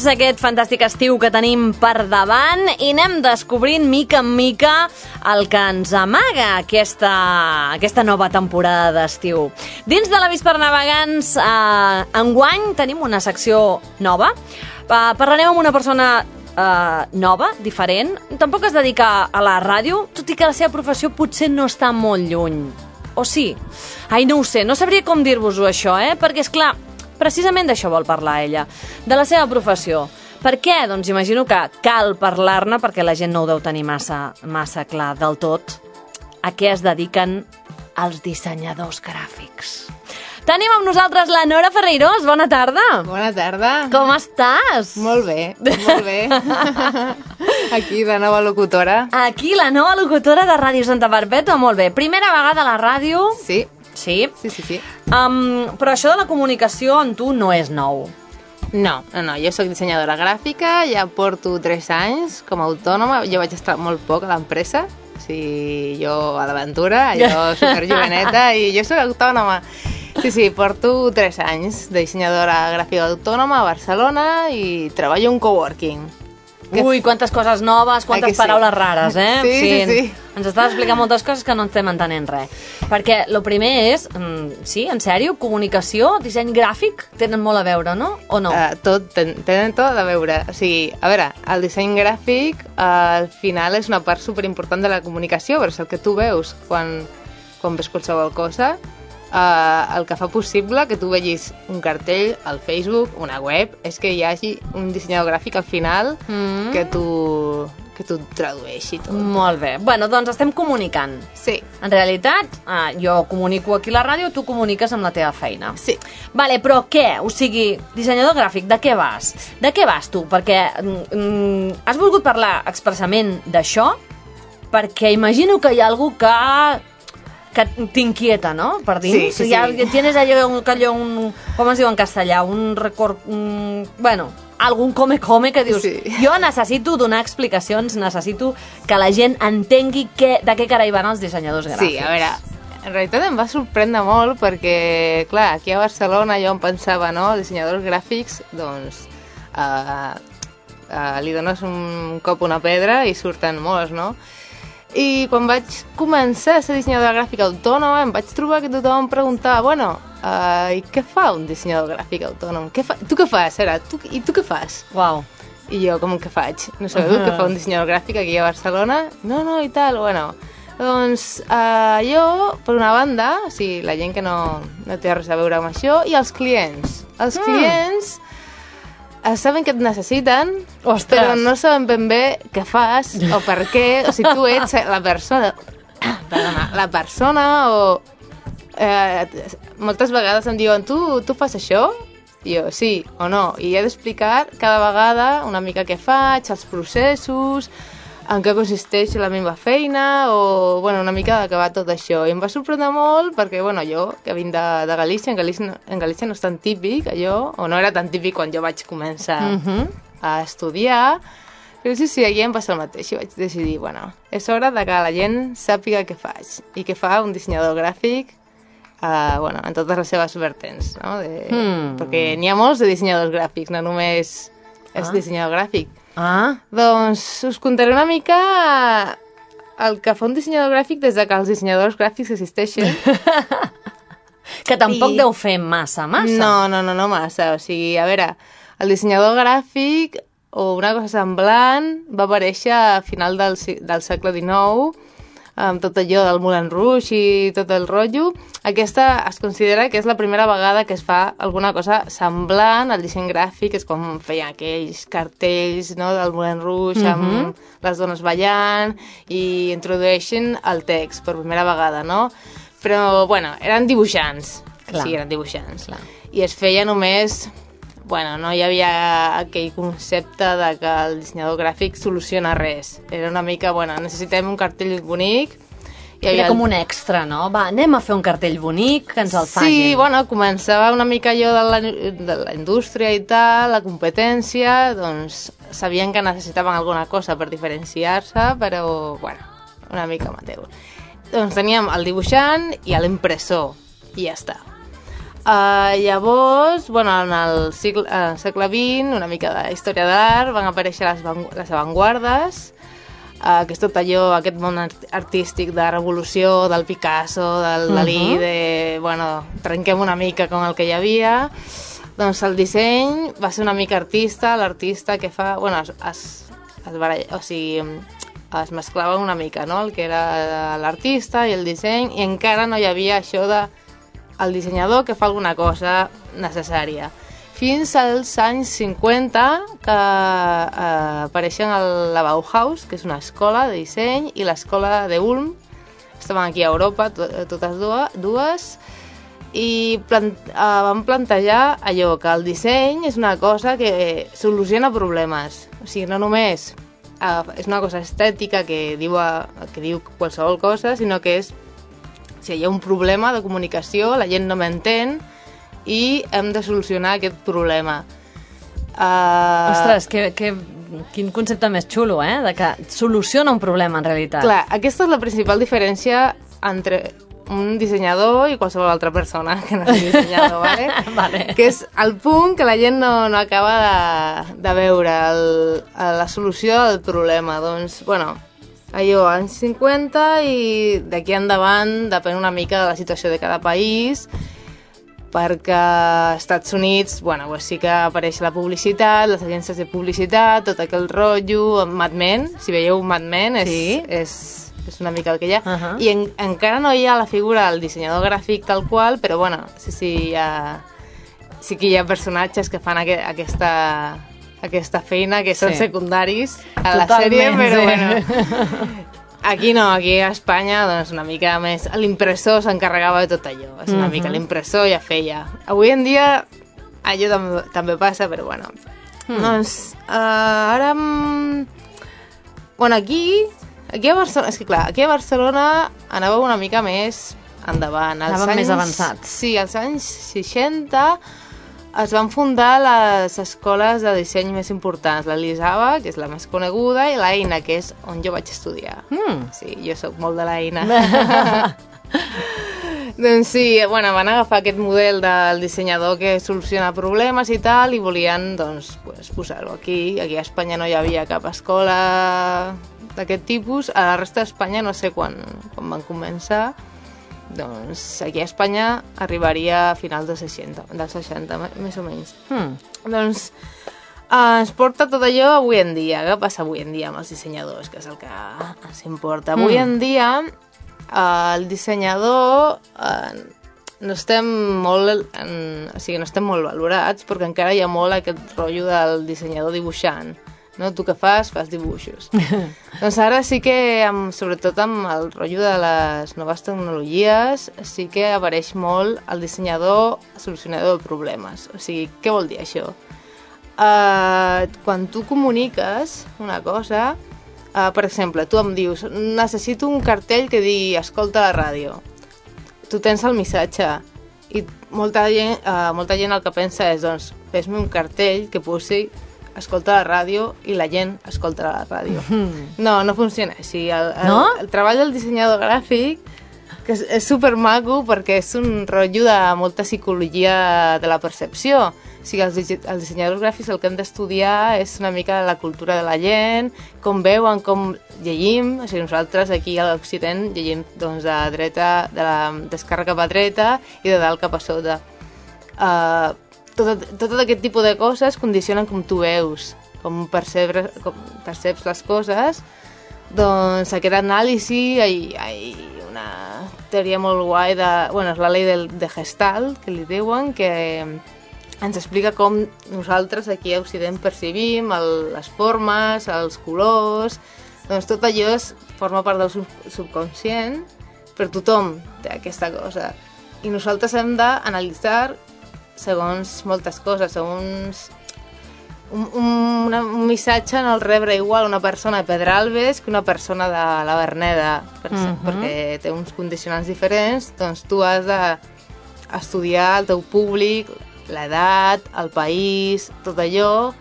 navegants, aquest fantàstic estiu que tenim per davant i anem descobrint mica en mica el que ens amaga aquesta, aquesta nova temporada d'estiu. Dins de l'avís per navegants, eh, enguany tenim una secció nova. Eh, parlarem amb una persona eh, nova, diferent. Tampoc es dedica a la ràdio, tot i que la seva professió potser no està molt lluny. O sí? Ai, no ho sé, no sabria com dir-vos-ho això, eh? Perquè, és clar, precisament d'això vol parlar ella, de la seva professió. Per què? Doncs imagino que cal parlar-ne perquè la gent no ho deu tenir massa, massa clar del tot. A què es dediquen els dissenyadors gràfics? Tenim amb nosaltres la Nora Ferreiros. Bona tarda. Bona tarda. Com estàs? Molt bé, molt bé. Aquí, la nova locutora. Aquí, la nova locutora de Ràdio Santa Perpètua. Molt bé. Primera vegada a la ràdio. Sí, Sí. sí, sí, sí. Um, però això de la comunicació en tu no és nou. No, no, no, jo sóc dissenyadora gràfica, ja porto 3 anys com a autònoma, jo vaig estar molt poc a l'empresa, o sigui, jo a l'aventura, jo superjoveneta, i jo sóc autònoma. Sí, sí, porto 3 anys de dissenyadora gràfica autònoma a Barcelona i treballo en coworking. Que- Ui, quantes coses noves, Ai quantes que sí? paraules rares, eh? Sí, sí, sí. Ens estàs explicant moltes coses que no estem entenent res. Perquè el primer és, mm, sí, en sèrio, comunicació, disseny gràfic, tenen molt a veure, no? O no? Uh, tot, ten, tenen tot a veure. O sigui, a veure, el disseny gràfic uh, al final és una part superimportant de la comunicació, però és el que tu veus quan, quan ves qualsevol cosa, uh, el que fa possible que tu vegis un cartell al Facebook, una web, és que hi hagi un dissenyador gràfic al final Mm. que tu que tu tradueixi tot. Molt bé. Bueno, doncs estem comunicant. Sí, En realitat, eh, jo comunico aquí la ràdio, tu comuniques amb la teva feina. sí. Vale, però què? O sigui, dissenyador gràfic, de què vas? De què vas tu? Perquè mm, mm, has volgut parlar expressament d'això perquè imagino que hi ha algú que que t'inquieta, no? Per dins. Sí, sí, ja, sí. Tienes allò, un, allò un, com es diu en castellà? Un record... Un, bueno, algun come-come que dius Sí. jo necessito donar explicacions, necessito que la gent entengui què, de què carai van els dissenyadors gràfics. Sí, a veure, en realitat em va sorprendre molt perquè, clar, aquí a Barcelona jo em pensava, no?, dissenyadors gràfics, doncs, uh, uh, li dones un cop una pedra i surten molts, no? I quan vaig començar a ser dissenyadora gràfica autònoma em vaig trobar que tothom em preguntava, bueno, uh, i què fa un dissenyador gràfic autònom? Què fa? Tu què fas, ara? Tu, I tu què fas? Uau. I jo, com que faig? No sabeu què fa un dissenyador gràfic aquí a Barcelona? No, no, i tal, bueno. Doncs uh, jo, per una banda, o sigui, la gent que no, no té res a veure amb això, i els clients. Els Mm. clients eh, saben que et necessiten, Ostres. però no saben ben bé què fas o per què, o si tu ets la persona, perdona, la persona o... Eh, moltes vegades em diuen, tu, tu fas això? I jo, sí o no. I he d'explicar cada vegada una mica què faig, els processos, en què consisteix la meva feina o bueno, una mica va tot això. I em va sorprendre molt perquè bueno, jo, que vinc de, de Galícia, en Galícia, en Galícia no és tan típic allò, o no era tan típic quan jo vaig començar Mhm. a estudiar, però sí, sí, aquí em passa el mateix i vaig decidir, bueno, és hora de que la gent sàpiga què faig i què fa un dissenyador gràfic uh, bueno, en totes les seves vertents, no? De, Hmm. Perquè n'hi ha molts de dissenyadors gràfics, no només és Ah. dissenyador gràfic. Ah, Doncs us contaré una mica el que fa un dissenyador gràfic des de que els dissenyadors gràfics existeixen. que tampoc I- deu fer massa, massa. No, no, no, no massa. O sigui, a veure, el dissenyador gràfic o una cosa semblant va aparèixer a final del, del segle XIX amb tot allò del Moulin Rouge i tot el rotllo. Aquesta es considera que és la primera vegada que es fa alguna cosa semblant al disseny gràfic, és com feien aquells cartells no, del Moulin Rouge amb les dones ballant i introdueixen el text per primera vegada, no? Però, bueno, eren dibuixants. Clar. Sí, eren dibuixants. Clar. I es feia només... Bueno, no hi havia aquell concepte de que el dissenyador gràfic soluciona res. Era una mica, bueno, necessitem un cartell bonic. Era havia com un extra, no? Va, anem a fer un cartell bonic, que ens el facin. Sí, bueno, començava una mica allò de la, de la indústria i tal, la competència, doncs sabien que necessitaven alguna cosa per diferenciar-se, però, bueno, una mica amateur. Doncs teníem el dibuixant i l'impressor, i ja està. Uh, llavors, bueno, en el segle, uh, segle XX, una mica de història d'art, van aparèixer les, van, les avantguardes, uh, que és tot allò, aquest món art artístic de revolució, del Picasso, del Dalí, uh -huh. de, bueno, trenquem una mica com el que hi havia. Doncs el disseny va ser una mica artista, l'artista que fa... Bueno, es, es, es baralla, o sigui, es mesclava una mica, no?, el que era l'artista i el disseny, i encara no hi havia això de el dissenyador que fa alguna cosa necessària. Fins als anys 50, que eh, apareixen el, la Bauhaus, que és una escola de disseny, i l'escola de Ulm, estaven aquí a Europa, to, totes dues, i plant, eh, van plantejar allò, que el disseny és una cosa que soluciona problemes. O sigui, no només eh, és una cosa estètica que diu, que diu qualsevol cosa, sinó que és si hi ha un problema de comunicació, la gent no m'entén i hem de solucionar aquest problema. Uh... Ostres, que, que, quin concepte més xulo, eh? De que soluciona un problema, en realitat. Clar, aquesta és la principal diferència entre un dissenyador i qualsevol altra persona que no sigui dissenyador, ¿vale? vale. que és el punt que la gent no, no acaba de, de veure, el, la solució del problema. Doncs, bueno, allò, anys 50 i d'aquí endavant depèn una mica de la situació de cada país perquè als Estats Units bueno, pues sí que apareix la publicitat, les agències de publicitat, tot aquell rotllo, Mad Men, si veieu Mad Men és, sí? és, és una mica el que hi ha. Uh -huh. I en, encara no hi ha la figura del dissenyador gràfic tal qual, però bueno, sí, sí, hi ha, sí que hi ha personatges que fan aqu aquesta, aquesta feina, que són sí. secundaris a la sèrie, però sí. bueno... Aquí no, aquí a Espanya, doncs una mica més... L'impressor s'encarregava de tot allò. És una uh -huh. mica l'impressor ja feia. Avui en dia allò també, també passa, però bueno. Mm. Doncs uh, ara... Bueno, aquí... Aquí a Barcelona... És que clar, aquí a Barcelona anava una mica més endavant. Anàvem anys, més avançats. Sí, als anys 60 es van fundar les escoles de disseny més importants, la l'Elisava, que és la més coneguda, i l'Eina, que és on jo vaig estudiar. Mm. Sí, jo sóc molt de l'Eina. doncs sí, bueno, van agafar aquest model del dissenyador que soluciona problemes i tal, i volien doncs, pues, posar-ho aquí. Aquí a Espanya no hi havia cap escola d'aquest tipus. A la resta d'Espanya no sé quan, quan van començar, doncs aquí a Espanya arribaria a finals dels 60, dels 60, més o menys. Hmm. Doncs eh, ens porta tot allò avui en dia. Què passa avui en dia amb els dissenyadors, que és el que ens importa? Avui hmm. en dia eh, el dissenyador eh, no estem molt en, o sigui, no estem molt valorats perquè encara hi ha molt aquest rotllo del dissenyador dibuixant no? Tu què fas? Fas dibuixos. doncs ara sí que, amb, sobretot amb el rotllo de les noves tecnologies, sí que apareix molt el dissenyador solucionador de problemes. O sigui, què vol dir això? Uh, quan tu comuniques una cosa, uh, per exemple, tu em dius necessito un cartell que digui escolta la ràdio. Tu tens el missatge i molta gent, uh, molta gent el que pensa és doncs, fes-me un cartell que posi escolta la ràdio i la gent escolta la ràdio. Mm. No, no funciona així. El, el, no? el treball del dissenyador gràfic que és, és super maco perquè és un rotllo de molta psicologia de la percepció. O sigui, els, els dissenyadors gràfics el que hem d'estudiar és una mica la cultura de la gent, com veuen, com llegim. O sigui, nosaltres aquí a l'Occident llegim doncs, de dreta, de la cap a dreta i de dalt cap a sota. Uh, tot, tot aquest tipus de coses condicionen com tu veus, com, percebre, com perceps les coses, doncs aquest anàlisi, hi ha una teoria molt guai de... Bueno, és la llei del, de Gestalt, que li diuen, que ens explica com nosaltres aquí a Occident percebim el, les formes, els colors... Doncs tot allò és, forma part del sub, subconscient, per tothom té aquesta cosa. I nosaltres hem d'analitzar segons moltes coses, segons un, un, un missatge no el rebre igual una persona de Pedralbes que una persona de la Berneda, per, uh mhm. -huh. perquè té uns condicionants diferents, doncs tu has d'estudiar el teu públic, l'edat, el país, tot allò,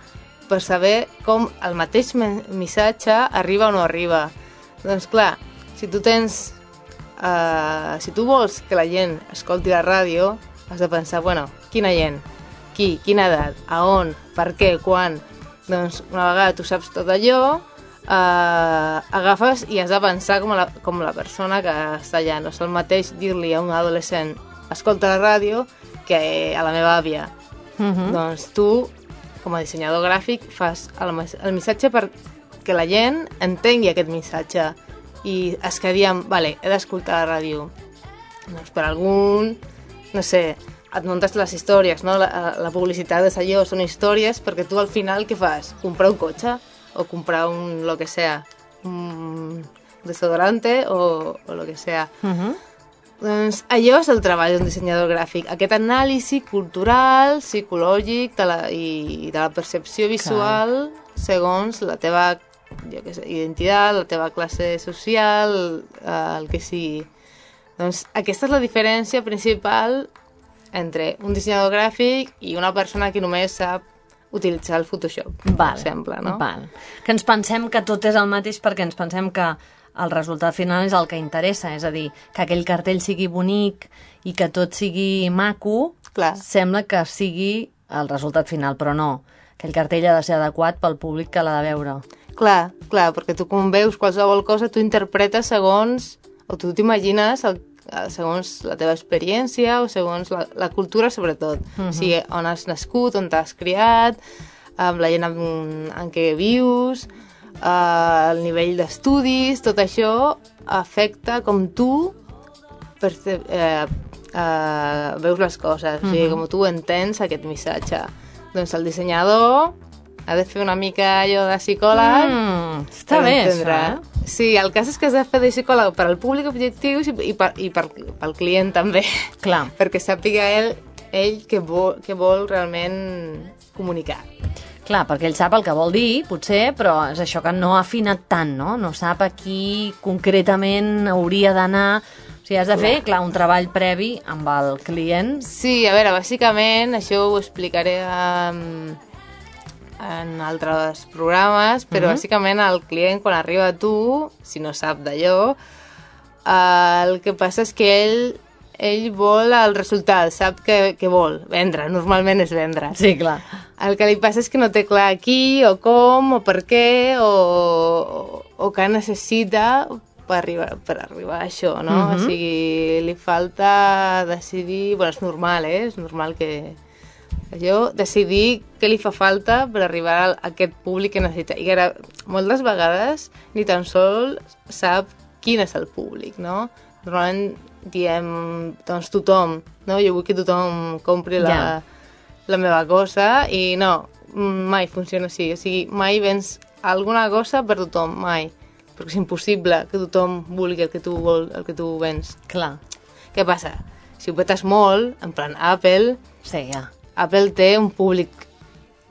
per saber com el mateix missatge arriba o no arriba. Doncs clar, si tu tens... Uh, si tu vols que la gent escolti la ràdio, has de pensar, bueno, quina gent, qui, quina edat, a on, per què, quan... Doncs una vegada tu saps tot allò, eh, agafes i has de pensar com la, com la persona que està allà. No és el mateix dir-li a un adolescent escolta la ràdio que a la meva àvia. Uh -huh. Doncs tu, com a dissenyador gràfic, fas el, el missatge perquè la gent entengui aquest missatge i es quedi amb, vale, he d'escoltar la ràdio. Doncs per algun, no sé, et muntes les històries, no? La, la publicitat és allò, són històries perquè tu al final què fas? Comprar un cotxe o comprar un, lo que sea, un desodorante o, o lo que sea. Uh -huh. Doncs allò és el treball d'un dissenyador gràfic, aquest anàlisi cultural, psicològic de la, i de la percepció visual segons la teva jo què sé, identitat, la teva classe social, el que sigui. Doncs aquesta és la diferència principal entre un dissenyador gràfic i una persona que només sap utilitzar el Photoshop, Val, per exemple, no? Val. Que ens pensem que tot és el mateix perquè ens pensem que el resultat final és el que interessa, és a dir, que aquell cartell sigui bonic i que tot sigui maco, Clar. sembla que sigui el resultat final, però no. Aquell cartell ha de ser adequat pel públic que l'ha de veure. Clar, clar, perquè tu quan veus qualsevol cosa, tu interpretes segons, o tu t'imagines el- segons la teva experiència o segons la, la cultura, sobretot. O sigui, on has nascut, on t'has criat, amb la gent amb, en què vius, eh, el nivell d'estudis, tot això afecta com tu perce eh, eh, veus les coses, o sigui, com tu entens aquest missatge. Doncs el dissenyador ha de fer una mica allò de psicòleg Mm, està bé, entendre. això, eh? Sí, el cas és que has de fer de psicòleg per al públic objectiu i, i, per, i per, pel client també, Clar. perquè sàpiga ell, ell què vol, què vol realment comunicar. Clar, perquè ell sap el que vol dir, potser, però és això que no ha afinat tant, no? No sap a qui concretament hauria d'anar... O sigui, has de fer, clar, un treball previ amb el client. Sí, a veure, bàsicament, això ho explicaré um, en altres programes, però Mhm. bàsicament el client quan arriba a tu, si no sap d'allò, eh, el que passa és que ell, ell vol el resultat, sap què, què vol, vendre, normalment és vendre. Sí, clar. El que li passa és que no té clar qui, o com, o per què, o, o, o què necessita per arribar, per arribar a això, no? Mhm. O sigui, li falta decidir... Bueno, és normal, eh? És normal que... Allò, decidir què li fa falta per arribar a aquest públic que necessita. I ara, moltes vegades, ni tan sol sap quin és el públic, no? Normalment diem, doncs tothom, no? Jo vull que tothom compri la, Ja. la meva cosa i no, mai funciona així. O sigui, mai vens alguna cosa per tothom, mai. Perquè és impossible que tothom vulgui el que tu, vol, el que tu vens. Clar. Què passa? Si ho petes molt, en plan Apple, Sí, ja. Apple té un públic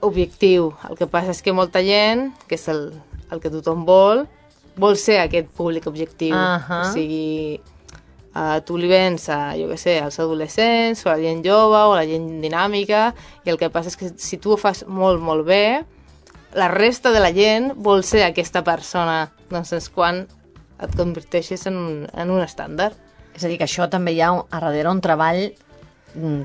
objectiu. El que passa és que molta gent, que és el, el que tothom vol, vol ser aquest públic objectiu. Ahà. O sigui, uh, tu li vens a, jo què sé, als adolescents, o a la gent jove, o a la gent dinàmica, i el que passa és que si tu ho fas molt, molt bé, la resta de la gent vol ser aquesta persona. Doncs és quan et converteixes en un, en un estàndard. És a dir, que això també hi ha a darrere un treball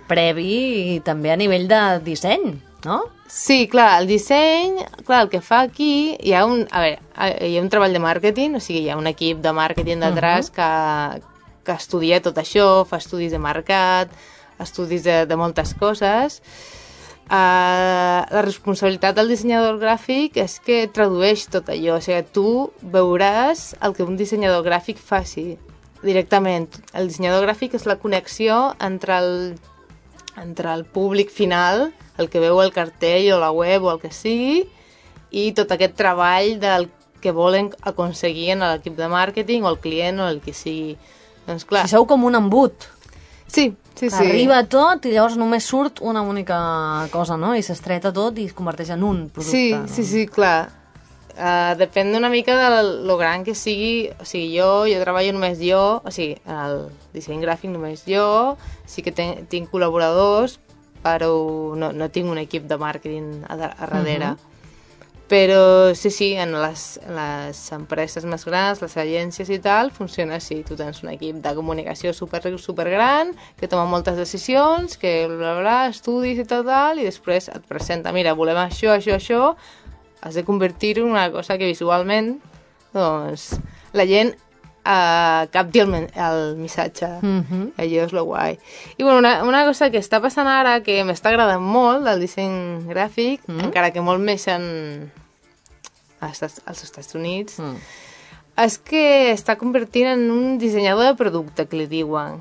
previ i també a nivell de disseny, no? Sí, clar, el disseny, clar, el que fa aquí, hi ha un, a veure, hi ha un treball de màrqueting, o sigui, hi ha un equip de màrqueting detrás que, que estudia tot això, fa estudis de mercat, estudis de, de moltes coses. Uh, la responsabilitat del dissenyador gràfic és que tradueix tot allò, o sigui, tu veuràs el que un dissenyador gràfic faci directament. El dissenyador gràfic és la connexió entre el entre el públic final, el que veu el cartell o la web o el que sigui, i tot aquest treball del que volen aconseguir en l'equip de màrqueting o el client o el que sigui. Doncs clar, Si sou com un embut, sí, sí, sí. arriba tot i llavors només surt una única cosa, no? I s'estreta tot i es converteix en un producte. Sí, no? sí, sí, clar. Uh, depèn una mica de lo gran que sigui. O sigui, jo, jo treballo només jo, o sigui, en el disseny gràfic només jo, sí que ten, tinc col·laboradors, però no, no tinc un equip de màrqueting a, a darrere. Però sí, sí, en les, en les empreses més grans, les agències i tal, funciona així. Tu tens un equip de comunicació super, super gran, que toma moltes decisions, que bla, bla, bla, estudis i tot tal, i després et presenta, mira, volem això, això, això, has de convertir-ho en una cosa que visualment, doncs, la gent uh, capti el, el missatge. Mhm. Allò és lo guai. I bueno, una, una cosa que està passant ara, que m'està agradant molt del disseny gràfic, mm. encara que molt més en... als, Estats- als Estats Units, Mm. és que està convertint en un dissenyador de producte, que li diuen.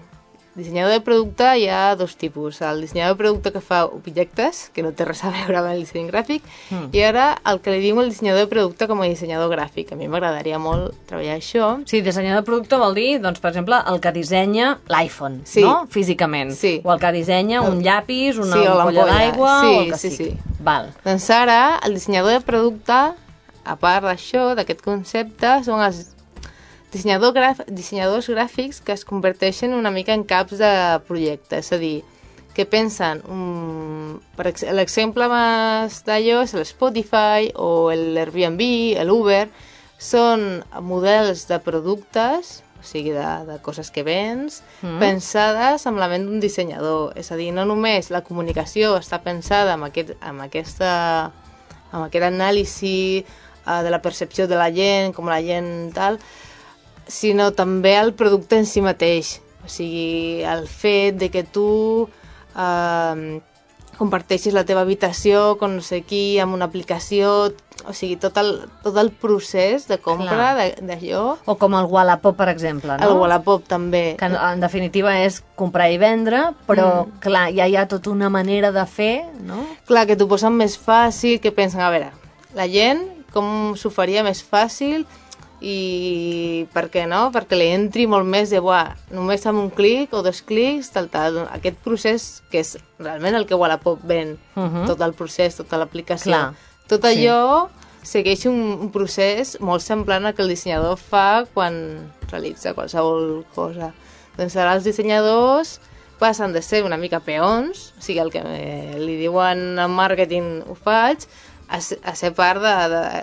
Dissenyador de producte hi ha dos tipus. El dissenyador de producte que fa objectes, que no té res a veure amb el disseny gràfic, Mm. i ara el que li diuen el dissenyador de producte com a dissenyador gràfic. A mi m'agradaria molt treballar això. Sí, dissenyador de producte vol dir, doncs, per exemple, el que dissenya l'iPhone, Sí. no? Físicament. Sí. O el que dissenya un llapis, una Sí, ampolla d'aigua, Sí, o el que sí, sigui. sí. Val. Doncs ara, el dissenyador de producte, a part d'això, d'aquest concepte, són els dissenyador graf dissenyadors gràfics que es converteixen una mica en caps de projecte, és a dir, que pensen, um, per ex l'exemple més d'allò és l'Spotify o l'Airbnb, l'Uber, són models de productes, o sigui, de, de coses que vens, Mm. pensades amb la ment d'un dissenyador. És a dir, no només la comunicació està pensada amb aquest, amb aquesta, amb aquest anàlisi uh, de la percepció de la gent, com la gent tal, sinó també el producte en si mateix. O sigui, el fet de que tu eh, comparteixis la teva habitació con no sé qui, amb una aplicació, o sigui, tot el, tot el procés de compra d'allò. O com el Wallapop, per exemple, no? El Wallapop també. Que en, en definitiva és comprar i vendre, però, Mm. clar, ja hi ha tota una manera de fer, no? Clar, que t'ho posen més fàcil, que pensen, a veure, la gent com s'ho faria més fàcil i per què no? Perquè li entri molt més de, buah, només amb un clic o dos clics, tal, tal. Aquest procés, que és realment el que Wallapop ven, Mhm. tot el procés, tota l'aplicació. Tot sí. allò segueix un, un procés molt semblant al que el dissenyador fa quan realitza qualsevol cosa. Doncs ara els dissenyadors passen de ser una mica peons, o sigui, el que eh, li diuen en màrqueting ho faig, a, ser- a ser part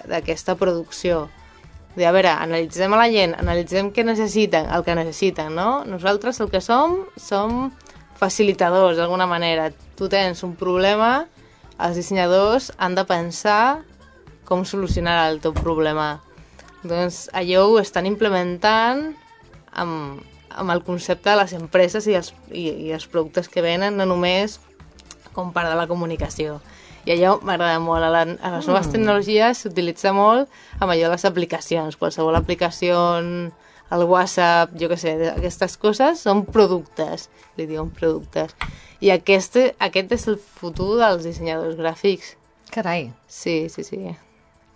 d'aquesta producció. De, a veure, analitzem a la gent, analitzem què necessiten, el que necessiten, no? Nosaltres el que som, som facilitadors, d'alguna manera. Tu tens un problema, els dissenyadors han de pensar com solucionar el teu problema. Doncs allò ho estan implementant amb, amb el concepte de les empreses i els, i, i els productes que venen, no només com part de la comunicació. I allò m'agrada molt. A, la, a les noves Mm. tecnologies s'utilitza molt amb allò de les aplicacions. Qualsevol aplicació, el WhatsApp, jo què sé, aquestes coses són productes, li diuen productes. I aquest, aquest és el futur dels dissenyadors gràfics. Carai. Sí, sí, sí.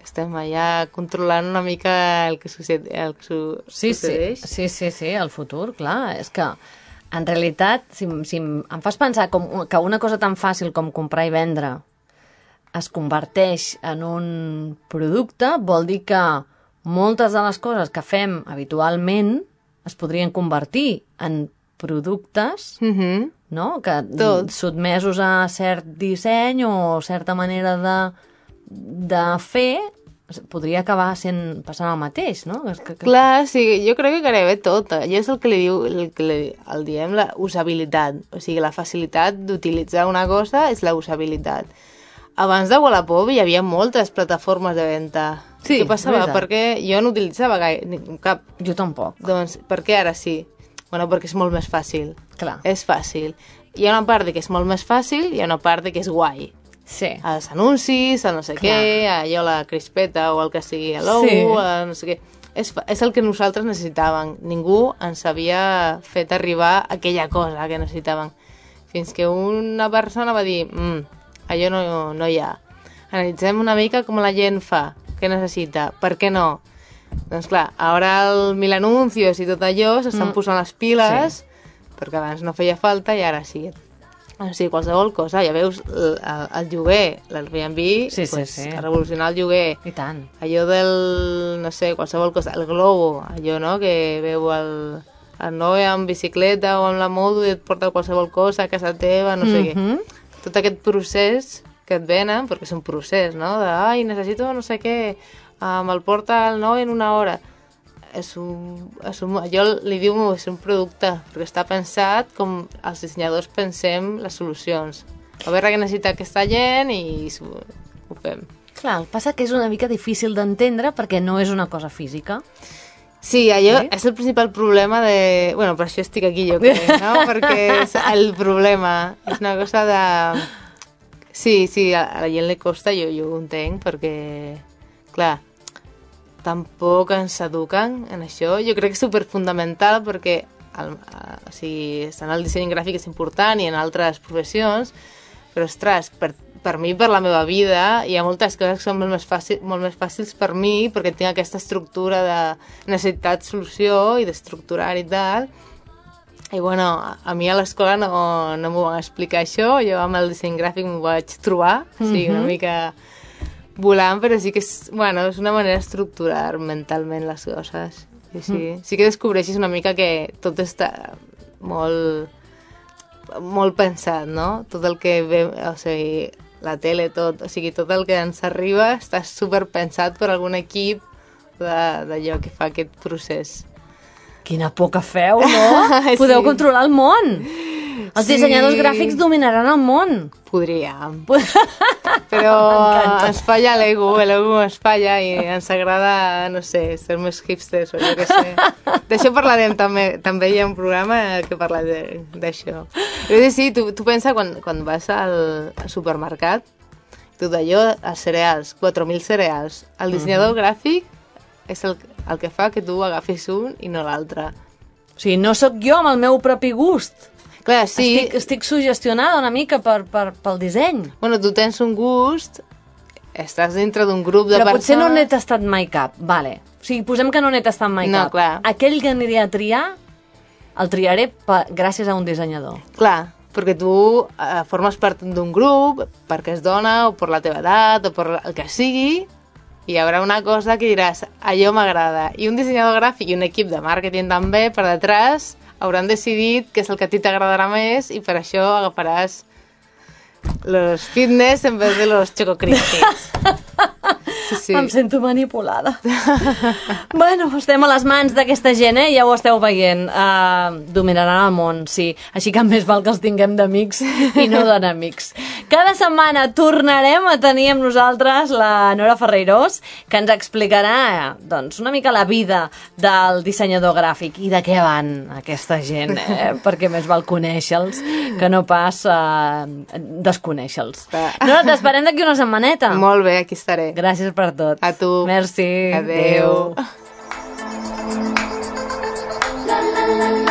Estem allà controlant una mica el que, sucede, el que su Sí, sí, succeeix. sí, sí, sí, el futur, clar. És que, en realitat, si, si em fas pensar com, que una cosa tan fàcil com comprar i vendre es converteix en un producte, vol dir que moltes de les coses que fem habitualment es podrien convertir en productes, Mm -hmm. no? Que Tot. sotmesos a cert disseny o certa manera de, de fer, podria acabar sent, passant el mateix, no? Que, que... Clar, sí, jo crec que gairebé tot. Allò és el que li diu, el que li, el diem la usabilitat. O sigui, la facilitat d'utilitzar una cosa és la usabilitat. Abans de Wallapop hi havia moltes plataformes de venda. Sí, Què passava? veritat. Perquè jo no utilitzava gaire, cap. Jo tampoc, Doncs, per què ara sí? Bueno, perquè és molt més fàcil. clar. És fàcil. Hi ha una part de que és molt més fàcil i hi ha una part de que és guai. Sí. els anuncis, el no sé Clar. què, allò la crispeta o el que sigui, hello, Sí. no sé què. És, és el que nosaltres necessitàvem. Ningú ens havia fet arribar aquella cosa que necessitàvem. Fins que una persona va dir, mm, allò no, no hi ha. Analitzem una mica com la gent fa, què necessita, per què no. Doncs clar, ara el mil anuncios i tot allò s'estan Mm. posant les piles, perquè abans no feia falta i ara sí. O sigui, qualsevol cosa, ja veus, el, el, el lloguer, l'Airbnb, Sí, sí, pues, sí. ha revolucionat el lloguer. I tant. Allò del, no sé, qualsevol cosa, el globo, allò, no?, que veu el, el noi amb bicicleta o amb la moto i et porta qualsevol cosa a casa teva, no sé què. Tot aquest procés que et venen, perquè és un procés, no? De, ai, necessito no sé què, me'l porta el 9 en una hora. És un, és un, jo li diu és un producte, perquè està pensat com els dissenyadors pensem les solucions. A veure què necessita aquesta gent i ho, fem. Clar, passa que és una mica difícil d'entendre perquè no és una cosa física. Sí, allò sí? és el principal problema de... Bueno, per això estic aquí jo, crec, no? Perquè és el problema. És una cosa de... Sí, sí, a la gent li costa, jo, jo ho entenc, perquè, clar, tampoc ens eduquen en això. Jo crec que és superfundamental perquè el, o sigui, en el disseny gràfic és important i en altres professions, però, ostres, per per mi, per la meva vida, hi ha moltes coses que són molt més, fàcil, molt més fàcils per mi, perquè tinc aquesta estructura de necessitat-solució i d'estructurar i tal. I bueno, a mi a l'escola no, no m'ho van explicar això, jo amb el disseny gràfic m'ho vaig trobar, mm -hmm. sí, una mhm. mica volant, però sí que és, bueno, és una manera d'estructurar mentalment les coses. I sí, mm. sí que descobreixes una mica que tot està molt molt pensat, no? Tot el que ve, o sigui, la tele, tot, o sigui, tot el que ens arriba està super pensat per algun equip d'allò que fa aquest procés. Quina por que feu, no? Podeu sí. controlar el món. Els sí. dissenyadors gràfics dominaran el món. Podríem. Però ens falla l'ego, l'ego ens falla i ens agrada, no sé, ser més hipsters o jo què sé. D'això parlarem també, també hi ha un programa que parla d'això. Però sí, tu, tu pensa quan, quan vas al, supermercat, tot allò, els cereals, 4.000 cereals, el dissenyador uh -huh. gràfic és el, el que fa que tu agafis un i no l'altre. O sigui, no sóc jo amb el meu propi gust. Clar, sí. Estic, estic sugestionada una mica per, per, pel disseny. Bueno, tu tens un gust, estàs dintre d'un grup de Però persones... potser no n'he tastat mai cap, vale. O sigui, posem que no n'he tastat mai no, cap. Clar. Aquell que aniré a triar, el triaré gràcies a un dissenyador. Clar, perquè tu eh, formes part d'un grup, perquè és dona, o per la teva edat, o per el que sigui, i hi haurà una cosa que diràs, allò m'agrada. I un dissenyador gràfic i un equip de màrqueting també per detrás hauran decidit què és el que a ti t'agradarà més i per això agafaràs los fitness en vez de los. Sí, sí. Em sento manipulada. bueno, estem a les mans d'aquesta gent, eh? Ja ho esteu veient. Uh, dominaran el món, sí. Així que més val que els tinguem d'amics i no d'enemics. Cada setmana tornarem a tenir amb nosaltres la Nora Ferreirós, que ens explicarà doncs, una mica la vida del dissenyador gràfic i de què van aquesta gent, eh? perquè més val conèixer-los que no pas uh, desconèixer-los. No, t'esperem d'aquí una setmaneta. Molt bé, aquí estaré. Gràcies per tot. A tu. Merci. Adéu. Adéu. La, la, la, la.